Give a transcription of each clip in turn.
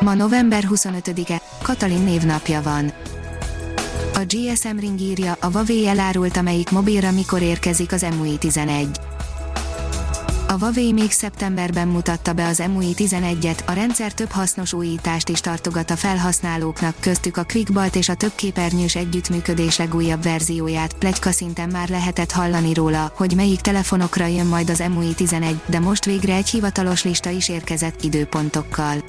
Ma november 25-e, Katalin névnapja van. A GSM Ring írja, a Huawei elárult, amelyik mobilra mikor érkezik az MUI 11. A Huawei még szeptemberben mutatta be az MUI 11-et, a rendszer több hasznos újítást is tartogat a felhasználóknak, köztük a QuickBalt és a több képernyős együttműködés legújabb verzióját, plegyka szinten már lehetett hallani róla, hogy melyik telefonokra jön majd az MUI 11, de most végre egy hivatalos lista is érkezett időpontokkal.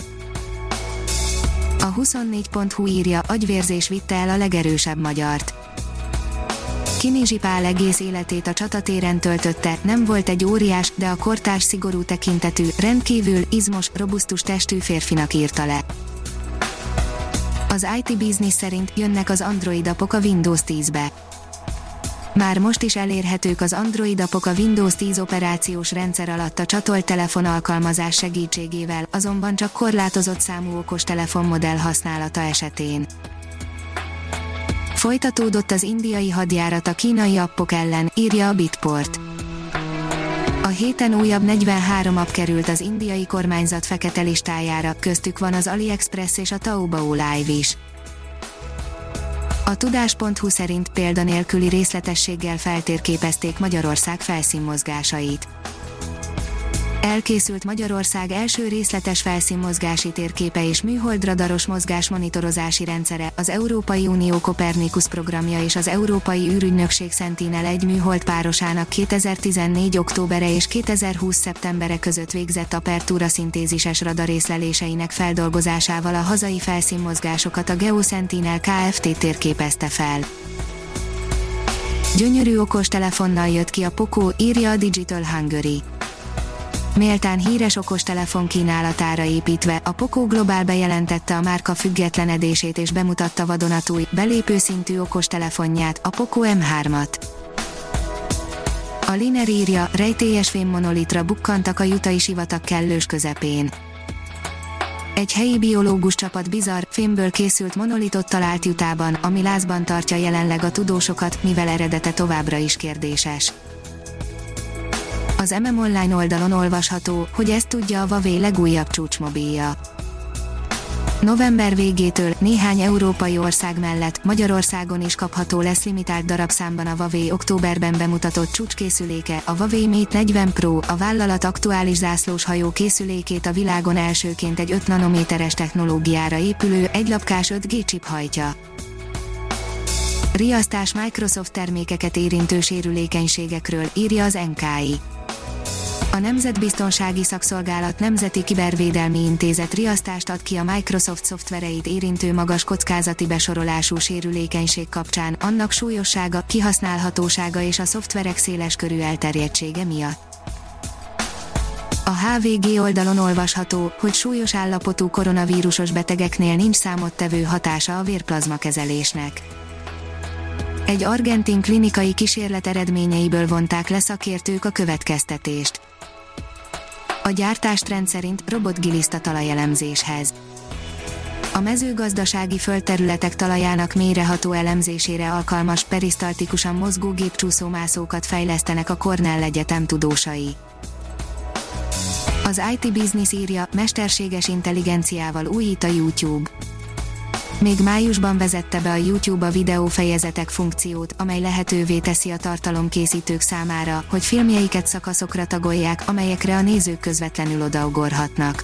A 24.hu írja, agyvérzés vitte el a legerősebb magyart. Kinizsi Pál egész életét a csatatéren töltötte, nem volt egy óriás, de a kortárs szigorú tekintetű, rendkívül izmos, robusztus testű férfinak írta le. Az IT Business szerint jönnek az Android apok a Windows 10-be már most is elérhetők az Android apok a Windows 10 operációs rendszer alatt a csatolt telefon alkalmazás segítségével, azonban csak korlátozott számú okos telefonmodell használata esetén. Folytatódott az indiai hadjárat a kínai appok ellen, írja a Bitport. A héten újabb 43 app került az indiai kormányzat fekete listájára, köztük van az AliExpress és a Taobao Live is. A tudás.hu szerint példanélküli részletességgel feltérképezték Magyarország felszínmozgásait. Elkészült Magyarország első részletes felszínmozgási térképe és műholdradaros mozgásmonitorozási rendszere, az Európai Unió Kopernikus programja és az Európai űrügynökség Sentinel egy műhold párosának 2014. októbere és 2020. szeptembere között végzett apertúra szintézises radarészleléseinek feldolgozásával a hazai felszínmozgásokat a GeoSentinel Kft. térképezte fel. Gyönyörű okos telefonnal jött ki a Poco, írja a Digital Hungary méltán híres okostelefon kínálatára építve, a Poco Global bejelentette a márka függetlenedését és bemutatta vadonatúj, belépő szintű okostelefonját, a Poco M3-at. A Liner írja, rejtélyes fémmonolitra bukkantak a jutai sivatag kellős közepén. Egy helyi biológus csapat bizarr, fémből készült monolitot talált jutában, ami lázban tartja jelenleg a tudósokat, mivel eredete továbbra is kérdéses. Az MM Online oldalon olvasható, hogy ezt tudja a Huawei legújabb csúcsmobilja. November végétől néhány európai ország mellett Magyarországon is kapható lesz limitált darabszámban a Huawei októberben bemutatott csúcskészüléke, a Huawei Mate 40 Pro, a vállalat aktuális zászlós hajó készülékét a világon elsőként egy 5 nanométeres technológiára épülő, egylapkás 5G chip hajtja. Riasztás Microsoft termékeket érintő sérülékenységekről, írja az NKI a Nemzetbiztonsági Szakszolgálat Nemzeti Kibervédelmi Intézet riasztást ad ki a Microsoft szoftvereit érintő magas kockázati besorolású sérülékenység kapcsán, annak súlyossága, kihasználhatósága és a szoftverek széles körű elterjedtsége miatt. A HVG oldalon olvasható, hogy súlyos állapotú koronavírusos betegeknél nincs számottevő hatása a vérplazma kezelésnek. Egy argentin klinikai kísérlet eredményeiből vonták le szakértők a következtetést a gyártást rendszerint robotgiliszta talajelemzéshez. A mezőgazdasági földterületek talajának mélyreható elemzésére alkalmas perisztaltikusan mozgó gépcsúszómászókat fejlesztenek a Cornell Egyetem tudósai. Az IT Business írja, mesterséges intelligenciával újít a YouTube. Még májusban vezette be a YouTube a videó fejezetek funkciót, amely lehetővé teszi a tartalomkészítők számára, hogy filmjeiket szakaszokra tagolják, amelyekre a nézők közvetlenül odaugorhatnak.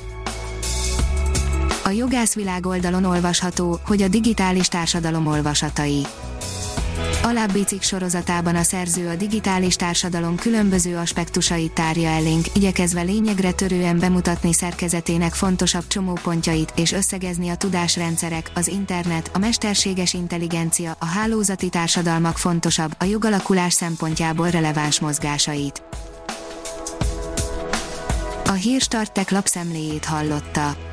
A jogászvilág oldalon olvasható, hogy a digitális társadalom olvasatai Alábbi cikk sorozatában a szerző a digitális társadalom különböző aspektusait tárja elénk, igyekezve lényegre törően bemutatni szerkezetének fontosabb csomópontjait és összegezni a tudásrendszerek, az internet, a mesterséges intelligencia, a hálózati társadalmak fontosabb, a jogalakulás szempontjából releváns mozgásait. A hírstartek lapszemléjét hallotta.